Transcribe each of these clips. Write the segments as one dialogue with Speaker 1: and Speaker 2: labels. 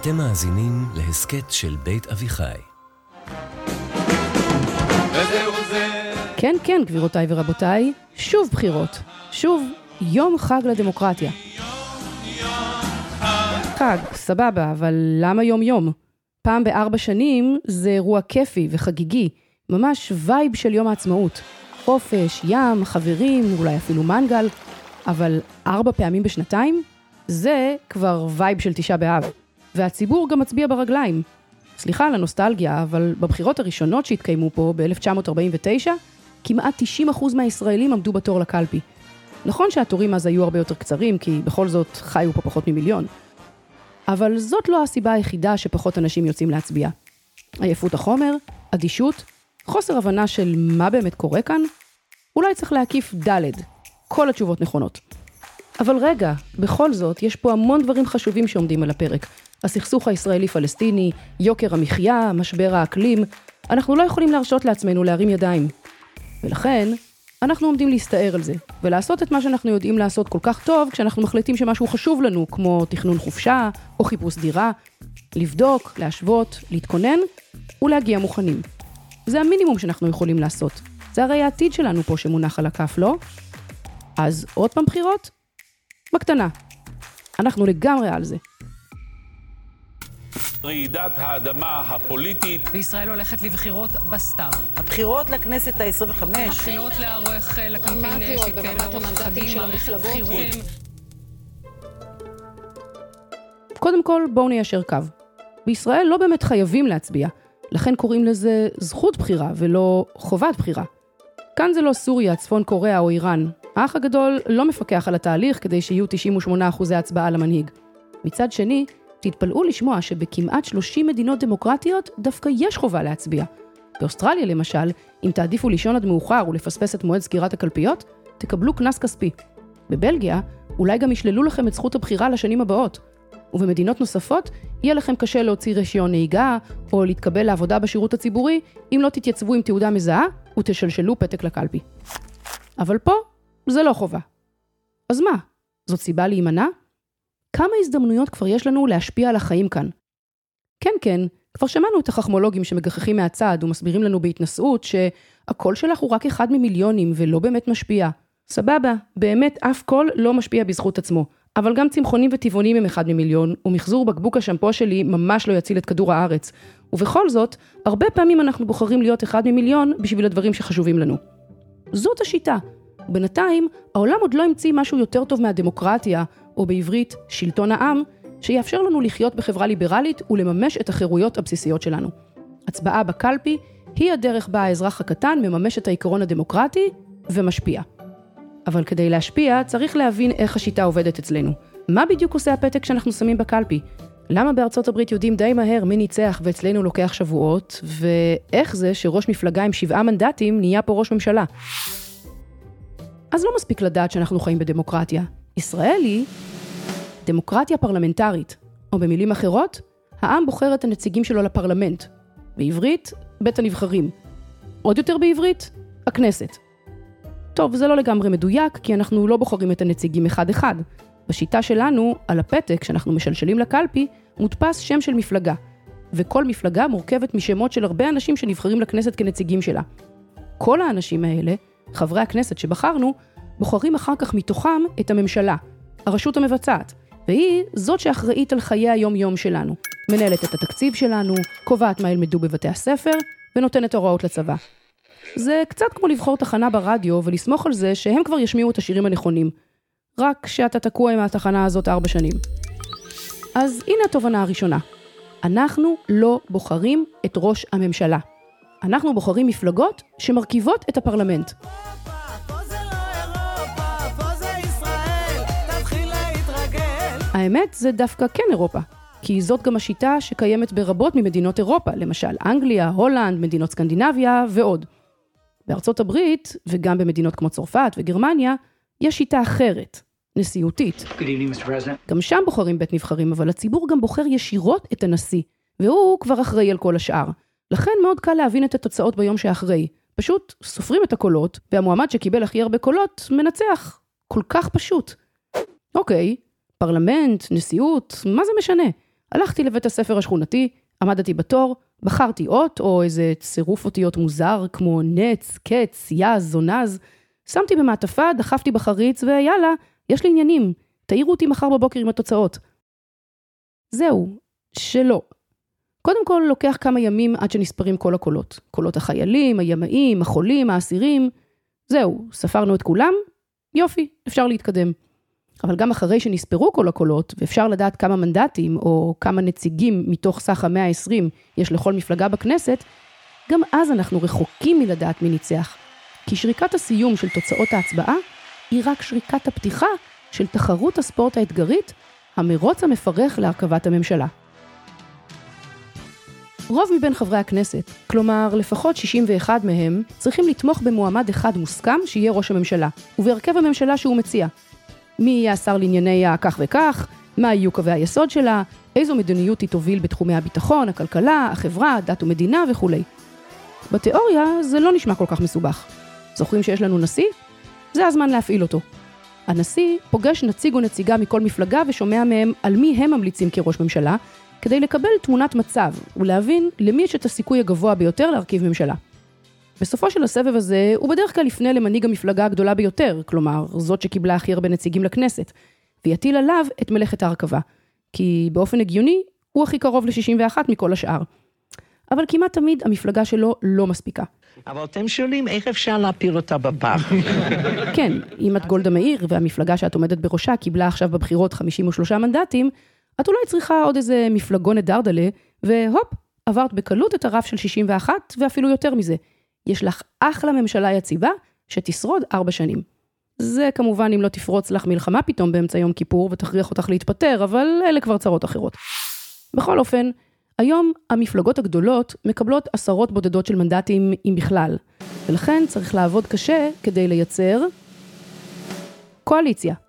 Speaker 1: אתם מאזינים להסכת של בית אביחי.
Speaker 2: כן, כן, גבירותיי ורבותיי, שוב בחירות. שוב יום חג לדמוקרטיה. חג, סבבה, אבל למה יום-יום? פעם בארבע שנים זה אירוע כיפי וחגיגי, ממש וייב של יום העצמאות. חופש, ים, חברים, אולי אפילו מנגל, אבל ארבע פעמים בשנתיים? זה כבר vibe של תשעה באב. והציבור גם מצביע ברגליים. סליחה על הנוסטלגיה, אבל בבחירות הראשונות שהתקיימו פה, ב-1949, כמעט 90% מהישראלים עמדו בתור לקלפי. נכון שהתורים אז היו הרבה יותר קצרים, כי בכל זאת חיו פה פחות ממיליון. אבל זאת לא הסיבה היחידה שפחות אנשים יוצאים להצביע. עייפות החומר, אדישות, חוסר הבנה של מה באמת קורה כאן? אולי צריך להקיף ד', כל התשובות נכונות. אבל רגע, בכל זאת, יש פה המון דברים חשובים שעומדים על הפרק. הסכסוך הישראלי-פלסטיני, יוקר המחיה, משבר האקלים, אנחנו לא יכולים להרשות לעצמנו להרים ידיים. ולכן, אנחנו עומדים להסתער על זה, ולעשות את מה שאנחנו יודעים לעשות כל כך טוב כשאנחנו מחליטים שמשהו חשוב לנו, כמו תכנון חופשה או חיפוש דירה, לבדוק, להשוות, להתכונן ולהגיע מוכנים. זה המינימום שאנחנו יכולים לעשות. זה הרי העתיד שלנו פה שמונח על הכף, לא? אז עוד פעם בחירות? בקטנה. אנחנו לגמרי על זה.
Speaker 3: רעידת האדמה הפוליטית.
Speaker 4: וישראל הולכת לבחירות בסתיו.
Speaker 5: הבחירות לכנסת ה-25.
Speaker 4: מתחילות לערוך אה, לקמפיין אה, שהתקיים לאורך חגים, מערכת בחירות.
Speaker 2: קודם כל, בואו ניישר קו. בישראל לא באמת חייבים להצביע, לכן קוראים לזה זכות בחירה ולא חובת בחירה. כאן זה לא סוריה, צפון קוריאה או איראן. האח הגדול לא מפקח על התהליך כדי שיהיו 98% הצבעה למנהיג. מצד שני, תתפלאו לשמוע שבכמעט 30 מדינות דמוקרטיות דווקא יש חובה להצביע. באוסטרליה למשל, אם תעדיפו לישון עד מאוחר ולפספס את מועד סגירת הקלפיות, תקבלו קנס כספי. בבלגיה, אולי גם ישללו לכם את זכות הבחירה לשנים הבאות. ובמדינות נוספות, יהיה לכם קשה להוציא רישיון נהיגה, או להתקבל לעבודה בשירות הציבורי, אם לא תתייצבו עם תעודה מזהה ותשלשלו פתק לקלפי. אבל פה, זה לא חובה. אז מה, זאת סיבה להימנע? כמה הזדמנויות כבר יש לנו להשפיע על החיים כאן? כן, כן, כבר שמענו את החכמולוגים שמגחכים מהצד ומסבירים לנו בהתנשאות שהקול שלך הוא רק אחד ממיליונים ולא באמת משפיע. סבבה, באמת אף קול לא משפיע בזכות עצמו. אבל גם צמחונים וטבעונים הם אחד ממיליון, ומחזור בקבוק השמפו שלי ממש לא יציל את כדור הארץ. ובכל זאת, הרבה פעמים אנחנו בוחרים להיות אחד ממיליון בשביל הדברים שחשובים לנו. זאת השיטה. בינתיים, העולם עוד לא המציא משהו יותר טוב מהדמוקרטיה, או בעברית, שלטון העם, שיאפשר לנו לחיות בחברה ליברלית ולממש את החירויות הבסיסיות שלנו. הצבעה בקלפי היא הדרך בה האזרח הקטן מממש את העיקרון הדמוקרטי ומשפיע. אבל כדי להשפיע, צריך להבין איך השיטה עובדת אצלנו. מה בדיוק עושה הפתק שאנחנו שמים בקלפי? למה בארצות הברית יודעים די מהר מי ניצח ואצלנו לוקח שבועות, ואיך זה שראש מפלגה עם שבעה מנדטים נהיה פה ראש ממשלה? אז לא מספיק לדעת שאנחנו חיים בדמוקרטיה. ישראל היא דמוקרטיה פרלמנטרית, או במילים אחרות, העם בוחר את הנציגים שלו לפרלמנט. בעברית, בית הנבחרים. עוד יותר בעברית, הכנסת. טוב, זה לא לגמרי מדויק, כי אנחנו לא בוחרים את הנציגים אחד-אחד. בשיטה שלנו, על הפתק שאנחנו משלשלים לקלפי, מודפס שם של מפלגה. וכל מפלגה מורכבת משמות של הרבה אנשים שנבחרים לכנסת כנציגים שלה. כל האנשים האלה, חברי הכנסת שבחרנו, בוחרים אחר כך מתוכם את הממשלה, הרשות המבצעת, והיא זאת שאחראית על חיי היום-יום שלנו. מנהלת את התקציב שלנו, קובעת מה ילמדו בבתי הספר, ונותנת הוראות לצבא. זה קצת כמו לבחור תחנה ברדיו ולסמוך על זה שהם כבר ישמיעו את השירים הנכונים. רק שאתה תקוע עם התחנה הזאת ארבע שנים. אז הנה התובנה הראשונה. אנחנו לא בוחרים את ראש הממשלה. אנחנו בוחרים מפלגות שמרכיבות את הפרלמנט. האמת, זה דווקא כן אירופה. כי זאת גם השיטה שקיימת ברבות ממדינות אירופה, למשל אנגליה, הולנד, מדינות סקנדינביה ועוד. בארצות הברית, וגם במדינות כמו צרפת וגרמניה, יש שיטה אחרת, נשיאותית. גם שם בוחרים בית נבחרים, אבל הציבור גם בוחר ישירות את הנשיא, והוא כבר אחראי על כל השאר. לכן מאוד קל להבין את התוצאות ביום שאחרי. פשוט סופרים את הקולות, והמועמד שקיבל הכי הרבה קולות מנצח. כל כך פשוט. אוקיי, פרלמנט, נשיאות, מה זה משנה? הלכתי לבית הספר השכונתי, עמדתי בתור, בחרתי אות או איזה צירוף אותיות מוזר כמו נץ, קץ, יז, זונז, שמתי במעטפה, דחפתי בחריץ ויאללה, יש לי עניינים, תעירו אותי מחר בבוקר עם התוצאות. זהו, שלא. קודם כל לוקח כמה ימים עד שנספרים כל הקולות. קולות החיילים, הימאים, החולים, האסירים. זהו, ספרנו את כולם, יופי, אפשר להתקדם. אבל גם אחרי שנספרו כל הקולות, ואפשר לדעת כמה מנדטים או כמה נציגים מתוך סך המאה ה-20 יש לכל מפלגה בכנסת, גם אז אנחנו רחוקים מלדעת מי ניצח. כי שריקת הסיום של תוצאות ההצבעה היא רק שריקת הפתיחה של תחרות הספורט האתגרית, המרוץ המפרך להרכבת הממשלה. רוב מבין חברי הכנסת, כלומר לפחות 61 מהם, צריכים לתמוך במועמד אחד מוסכם שיהיה ראש הממשלה, ובהרכב הממשלה שהוא מציע. מי יהיה השר לענייני הכך וכך, מה יהיו קווי היסוד שלה, איזו מדיניות היא תוביל בתחומי הביטחון, הכלכלה, החברה, דת ומדינה וכולי. בתיאוריה זה לא נשמע כל כך מסובך. זוכרים שיש לנו נשיא? זה הזמן להפעיל אותו. הנשיא פוגש נציג או נציגה מכל מפלגה ושומע מהם על מי הם ממליצים כראש ממשלה, כדי לקבל תמונת מצב ולהבין למי יש את הסיכוי הגבוה ביותר להרכיב ממשלה. בסופו של הסבב הזה, הוא בדרך כלל יפנה למנהיג המפלגה הגדולה ביותר, כלומר, זאת שקיבלה הכי הרבה נציגים לכנסת, ויטיל עליו את מלאכת ההרכבה. כי באופן הגיוני, הוא הכי קרוב ל-61 מכל השאר. אבל כמעט תמיד המפלגה שלו לא מספיקה.
Speaker 6: אבל אתם שואלים איך אפשר להפיל אותה בפח.
Speaker 2: כן, אם את גולדה מאיר והמפלגה שאת עומדת בראשה קיבלה עכשיו בבחירות 53 מנדטים, את אולי צריכה עוד איזה מפלגונת דרדלה, והופ, עברת בקלות את הרף של 61 ואפילו יותר מזה. יש לך אחלה ממשלה יציבה שתשרוד ארבע שנים. זה כמובן אם לא תפרוץ לך מלחמה פתאום באמצע יום כיפור ותכריח אותך להתפטר, אבל אלה כבר צרות אחרות. בכל אופן, היום המפלגות הגדולות מקבלות עשרות בודדות של מנדטים אם בכלל, ולכן צריך לעבוד קשה כדי לייצר קואליציה.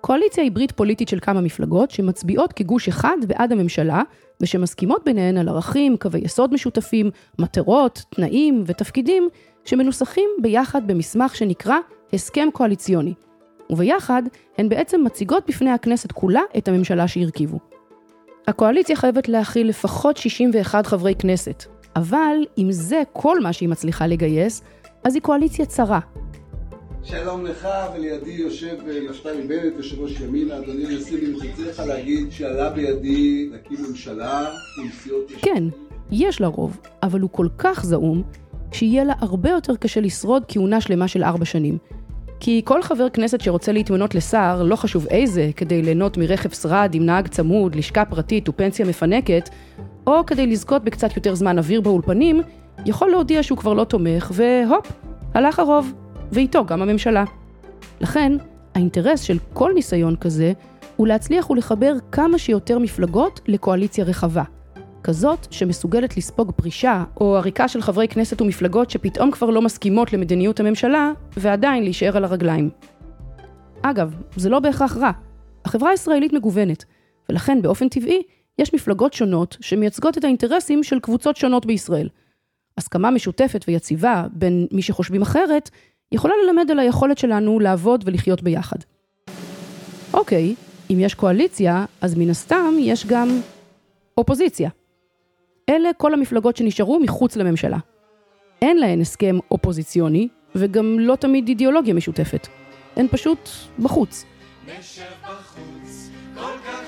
Speaker 2: קואליציה היא ברית פוליטית של כמה מפלגות שמצביעות כגוש אחד בעד הממשלה ושמסכימות ביניהן על ערכים, קווי יסוד משותפים, מטרות, תנאים ותפקידים שמנוסחים ביחד במסמך שנקרא הסכם קואליציוני. וביחד הן בעצם מציגות בפני הכנסת כולה את הממשלה שהרכיבו. הקואליציה חייבת להכיל לפחות 61 חברי כנסת, אבל אם זה כל מה שהיא מצליחה לגייס, אז היא קואליציה צרה,
Speaker 7: שלום לך, ולידי יושב אה, נפתלי בנט, יושב ראש ימינה, אדוני נשיא, לך להגיד שעלה בידי להקים ממשלה עם סיעות...
Speaker 2: כן, יש לה רוב, אבל הוא כל כך זעום, שיהיה לה הרבה יותר קשה לשרוד כהונה שלמה של ארבע שנים. כי כל חבר כנסת שרוצה להתמנות לשר, לא חשוב איזה, כדי ליהנות מרכב שרד עם נהג צמוד, לשכה פרטית ופנסיה מפנקת, או כדי לזכות בקצת יותר זמן אוויר באולפנים, יכול להודיע שהוא כבר לא תומך, והופ, הלך הרוב. ואיתו גם הממשלה. לכן, האינטרס של כל ניסיון כזה הוא להצליח ולחבר כמה שיותר מפלגות לקואליציה רחבה. כזאת שמסוגלת לספוג פרישה או עריקה של חברי כנסת ומפלגות שפתאום כבר לא מסכימות למדיניות הממשלה, ועדיין להישאר על הרגליים. אגב, זה לא בהכרח רע. החברה הישראלית מגוונת, ולכן באופן טבעי יש מפלגות שונות שמייצגות את האינטרסים של קבוצות שונות בישראל. הסכמה משותפת ויציבה בין מי שחושבים אחרת יכולה ללמד על היכולת שלנו לעבוד ולחיות ביחד. אוקיי, אם יש קואליציה, אז מן הסתם יש גם אופוזיציה. אלה כל המפלגות שנשארו מחוץ לממשלה. אין להן הסכם אופוזיציוני, וגם לא תמיד אידיאולוגיה משותפת. הן פשוט בחוץ.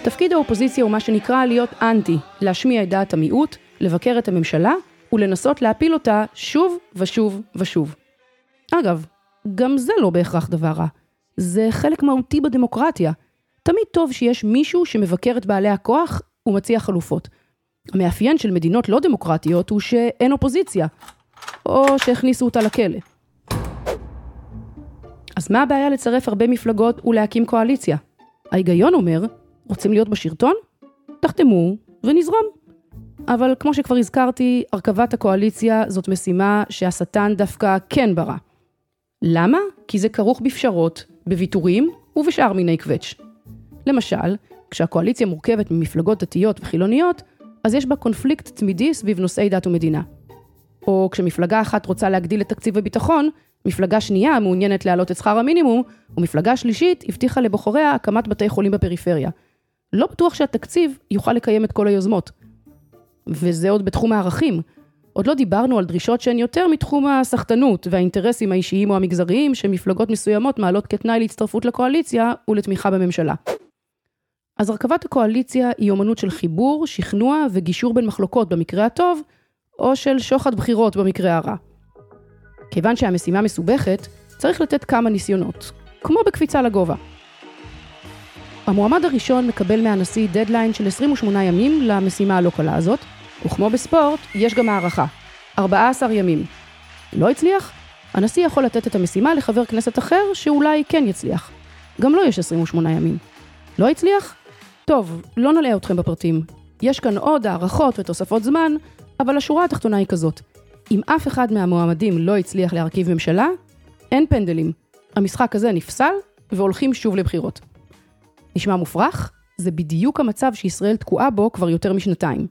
Speaker 2: תפקיד האופוזיציה הוא מה שנקרא להיות אנטי, להשמיע את דעת המיעוט, לבקר את הממשלה ולנסות להפיל אותה שוב ושוב ושוב. אגב, גם זה לא בהכרח דבר רע. זה חלק מהותי בדמוקרטיה. תמיד טוב שיש מישהו שמבקר את בעלי הכוח ומציע חלופות. המאפיין של מדינות לא דמוקרטיות הוא שאין אופוזיציה, או שהכניסו אותה לכלא. אז מה הבעיה לצרף הרבה מפלגות ולהקים קואליציה? ההיגיון אומר, רוצים להיות בשלטון? תחתמו ונזרום. אבל כמו שכבר הזכרתי, הרכבת הקואליציה זאת משימה שהשטן דווקא כן ברא. למה? כי זה כרוך בפשרות, בוויתורים ובשאר מיני קווץ'. למשל, כשהקואליציה מורכבת ממפלגות דתיות וחילוניות, אז יש בה קונפליקט תמידי סביב נושאי דת ומדינה. או כשמפלגה אחת רוצה להגדיל את תקציב הביטחון, מפלגה שנייה מעוניינת להעלות את שכר המינימום, ומפלגה שלישית הבטיחה לבוחריה הקמת בתי חולים בפריפריה. לא בטוח שהתקציב יוכל לקיים את כל היוזמות. וזה עוד בתחום הערכים. עוד לא דיברנו על דרישות שהן יותר מתחום הסחטנות והאינטרסים האישיים או המגזריים שמפלגות מסוימות מעלות כתנאי להצטרפות לקואליציה ולתמיכה בממשלה. אז הרכבת הקואליציה היא אומנות של חיבור, שכנוע וגישור בין מחלוקות במקרה הטוב, או של שוחד בחירות במקרה הרע. כיוון שהמשימה מסובכת, צריך לתת כמה ניסיונות, כמו בקפיצה לגובה. המועמד הראשון מקבל מהנשיא דדליין של 28 ימים למשימה הלא קלה הזאת, וכמו בספורט, יש גם הערכה. 14 ימים. לא הצליח? הנשיא יכול לתת את המשימה לחבר כנסת אחר שאולי כן יצליח. גם לו לא יש 28 ימים. לא הצליח? טוב, לא נלאה אתכם בפרטים. יש כאן עוד הערכות ותוספות זמן, אבל השורה התחתונה היא כזאת. אם אף אחד מהמועמדים לא הצליח להרכיב ממשלה, אין פנדלים. המשחק הזה נפסל, והולכים שוב לבחירות. נשמע מופרך? זה בדיוק המצב שישראל תקועה בו כבר יותר משנתיים.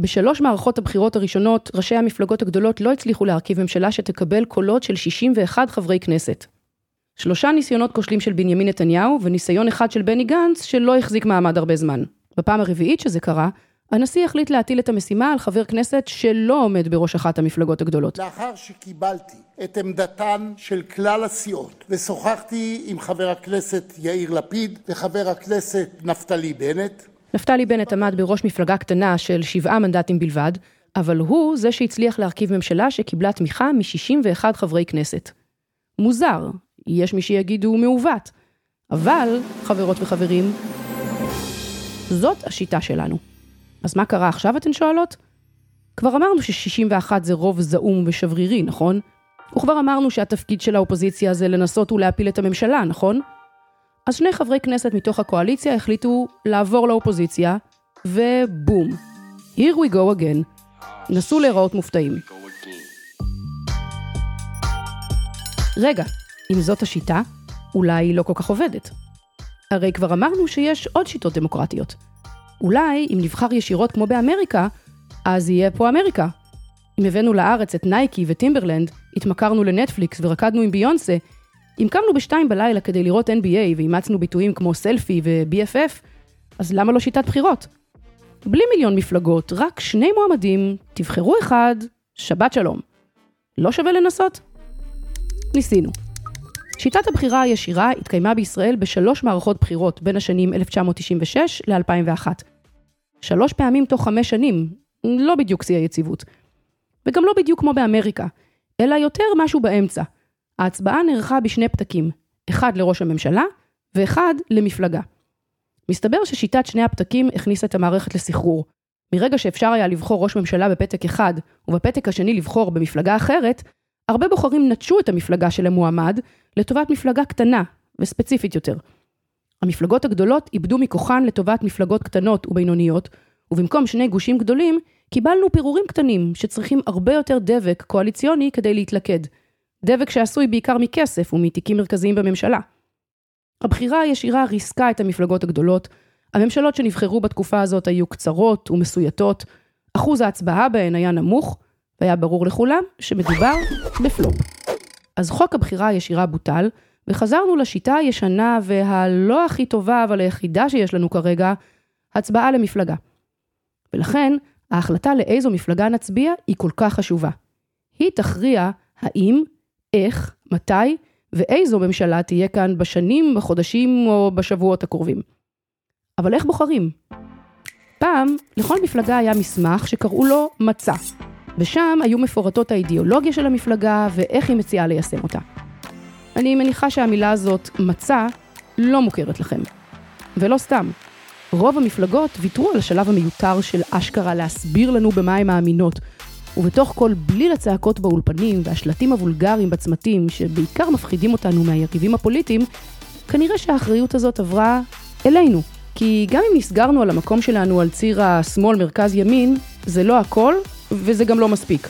Speaker 2: בשלוש מערכות הבחירות הראשונות, ראשי המפלגות הגדולות לא הצליחו להרכיב ממשלה שתקבל קולות של 61 חברי כנסת. שלושה ניסיונות כושלים של בנימין נתניהו, וניסיון אחד של בני גנץ, שלא החזיק מעמד הרבה זמן. בפעם הרביעית שזה קרה, הנשיא החליט להטיל את המשימה על חבר כנסת שלא עומד בראש אחת המפלגות הגדולות.
Speaker 8: לאחר שקיבלתי את עמדתן של כלל הסיעות, ושוחחתי עם חבר הכנסת יאיר לפיד וחבר הכנסת נפתלי בנט,
Speaker 2: נפתלי בנט עמד בראש מפלגה קטנה של שבעה מנדטים בלבד, אבל הוא זה שהצליח להרכיב ממשלה שקיבלה תמיכה מ-61 חברי כנסת. מוזר, יש מי שיגידו מעוות, אבל, חברות וחברים, זאת השיטה שלנו. אז מה קרה עכשיו, אתן שואלות? כבר אמרנו ש-61 זה רוב זעום ושברירי, נכון? וכבר אמרנו שהתפקיד של האופוזיציה זה לנסות ולהפיל את הממשלה, נכון? אז שני חברי כנסת מתוך הקואליציה החליטו לעבור לאופוזיציה, ובום. Here we go again. נסו להיראות מופתעים. רגע, אם זאת השיטה, אולי היא לא כל כך עובדת. הרי כבר אמרנו שיש עוד שיטות דמוקרטיות. אולי אם נבחר ישירות כמו באמריקה, אז יהיה פה אמריקה. אם הבאנו לארץ את נייקי וטימברלנד, התמכרנו לנטפליקס ורקדנו עם ביונסה, אם קמנו בשתיים בלילה כדי לראות NBA ואימצנו ביטויים כמו סלפי ו-BFF, אז למה לא שיטת בחירות? בלי מיליון מפלגות, רק שני מועמדים, תבחרו אחד, שבת שלום. לא שווה לנסות? ניסינו. שיטת הבחירה הישירה התקיימה בישראל בשלוש מערכות בחירות בין השנים 1996 ל-2001. שלוש פעמים תוך חמש שנים, לא בדיוק שיא היציבות. וגם לא בדיוק כמו באמריקה, אלא יותר משהו באמצע. ההצבעה נערכה בשני פתקים, אחד לראש הממשלה ואחד למפלגה. מסתבר ששיטת שני הפתקים הכניסה את המערכת לסחרור. מרגע שאפשר היה לבחור ראש ממשלה בפתק אחד, ובפתק השני לבחור במפלגה אחרת, הרבה בוחרים נטשו את המפלגה של המועמד לטובת מפלגה קטנה וספציפית יותר. המפלגות הגדולות איבדו מכוחן לטובת מפלגות קטנות ובינוניות, ובמקום שני גושים גדולים, קיבלנו פירורים קטנים שצריכים הרבה יותר דבק קואליציוני כדי להתלכד. דבק שעשוי בעיקר מכסף ומתיקים מרכזיים בממשלה. הבחירה הישירה ריסקה את המפלגות הגדולות, הממשלות שנבחרו בתקופה הזאת היו קצרות ומסויטות, אחוז ההצבעה בהן היה נמוך, והיה ברור לכולם שמדובר בפלופ. אז חוק הבחירה הישירה בוטל, וחזרנו לשיטה הישנה והלא הכי טובה, אבל היחידה שיש לנו כרגע, הצבעה למפלגה. ולכן, ההחלטה לאיזו מפלגה נצביע היא כל כך חשובה. היא תכריע האם איך, מתי ואיזו ממשלה תהיה כאן בשנים, בחודשים או בשבועות הקרובים. אבל איך בוחרים? פעם, לכל מפלגה היה מסמך שקראו לו מצע, ושם היו מפורטות האידיאולוגיה של המפלגה ואיך היא מציעה ליישם אותה. אני מניחה שהמילה הזאת, מצע, לא מוכרת לכם. ולא סתם. רוב המפלגות ויתרו על השלב המיותר של אשכרה להסביר לנו במה הן מאמינות, ובתוך כל בליל הצעקות באולפנים והשלטים הוולגריים בצמתים, שבעיקר מפחידים אותנו מהיריבים הפוליטיים, כנראה שהאחריות הזאת עברה אלינו. כי גם אם נסגרנו על המקום שלנו על ציר השמאל-מרכז-ימין, זה לא הכל, וזה גם לא מספיק.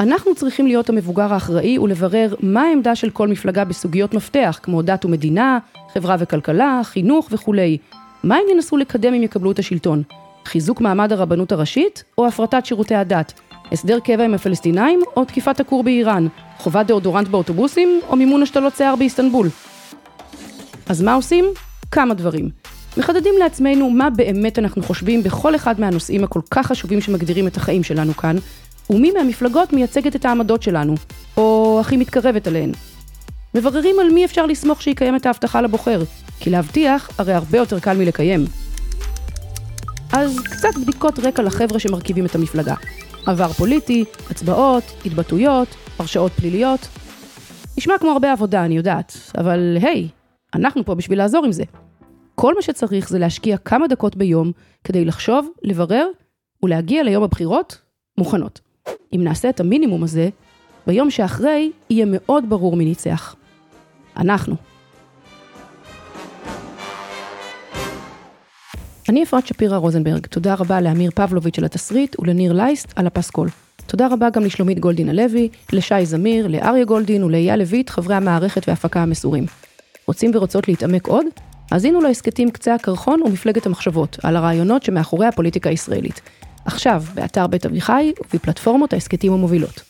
Speaker 2: אנחנו צריכים להיות המבוגר האחראי ולברר מה העמדה של כל מפלגה בסוגיות מפתח, כמו דת ומדינה, חברה וכלכלה, חינוך וכולי. מה הם ינסו לקדם אם יקבלו את השלטון? חיזוק מעמד הרבנות הראשית או הפרטת שירותי הדת? הסדר קבע עם הפלסטינאים או תקיפת הכור באיראן, חובת דאודורנט באוטובוסים או מימון השתלות שיער באיסטנבול. אז מה עושים? כמה דברים. מחדדים לעצמנו מה באמת אנחנו חושבים בכל אחד מהנושאים הכל כך חשובים שמגדירים את החיים שלנו כאן, ומי מהמפלגות מייצגת את העמדות שלנו, או הכי מתקרבת אליהן. מבררים על מי אפשר לסמוך שיקיים את ההבטחה לבוחר, כי להבטיח הרי הרבה יותר קל מלקיים. אז קצת בדיקות רקע לחבר'ה שמרכיבים את המפלגה. עבר פוליטי, הצבעות, התבטאויות, הרשעות פליליות. נשמע כמו הרבה עבודה, אני יודעת, אבל היי, אנחנו פה בשביל לעזור עם זה. כל מה שצריך זה להשקיע כמה דקות ביום כדי לחשוב, לברר ולהגיע ליום הבחירות מוכנות. אם נעשה את המינימום הזה, ביום שאחרי יהיה מאוד ברור מי ניצח. אנחנו. אני אפרת שפירא רוזנברג, תודה רבה לאמיר פבלוביץ' על התסריט ולניר לייסט על הפסקול. תודה רבה גם לשלומית גולדין הלוי, לשי זמיר, לאריה גולדין ולאייל לויט, חברי המערכת וההפקה המסורים. רוצים ורוצות להתעמק עוד? האזינו להסכתים קצה הקרחון ומפלגת המחשבות, על הרעיונות שמאחורי הפוליטיקה הישראלית. עכשיו, באתר בית אביחי ובפלטפורמות ההסכתים המובילות.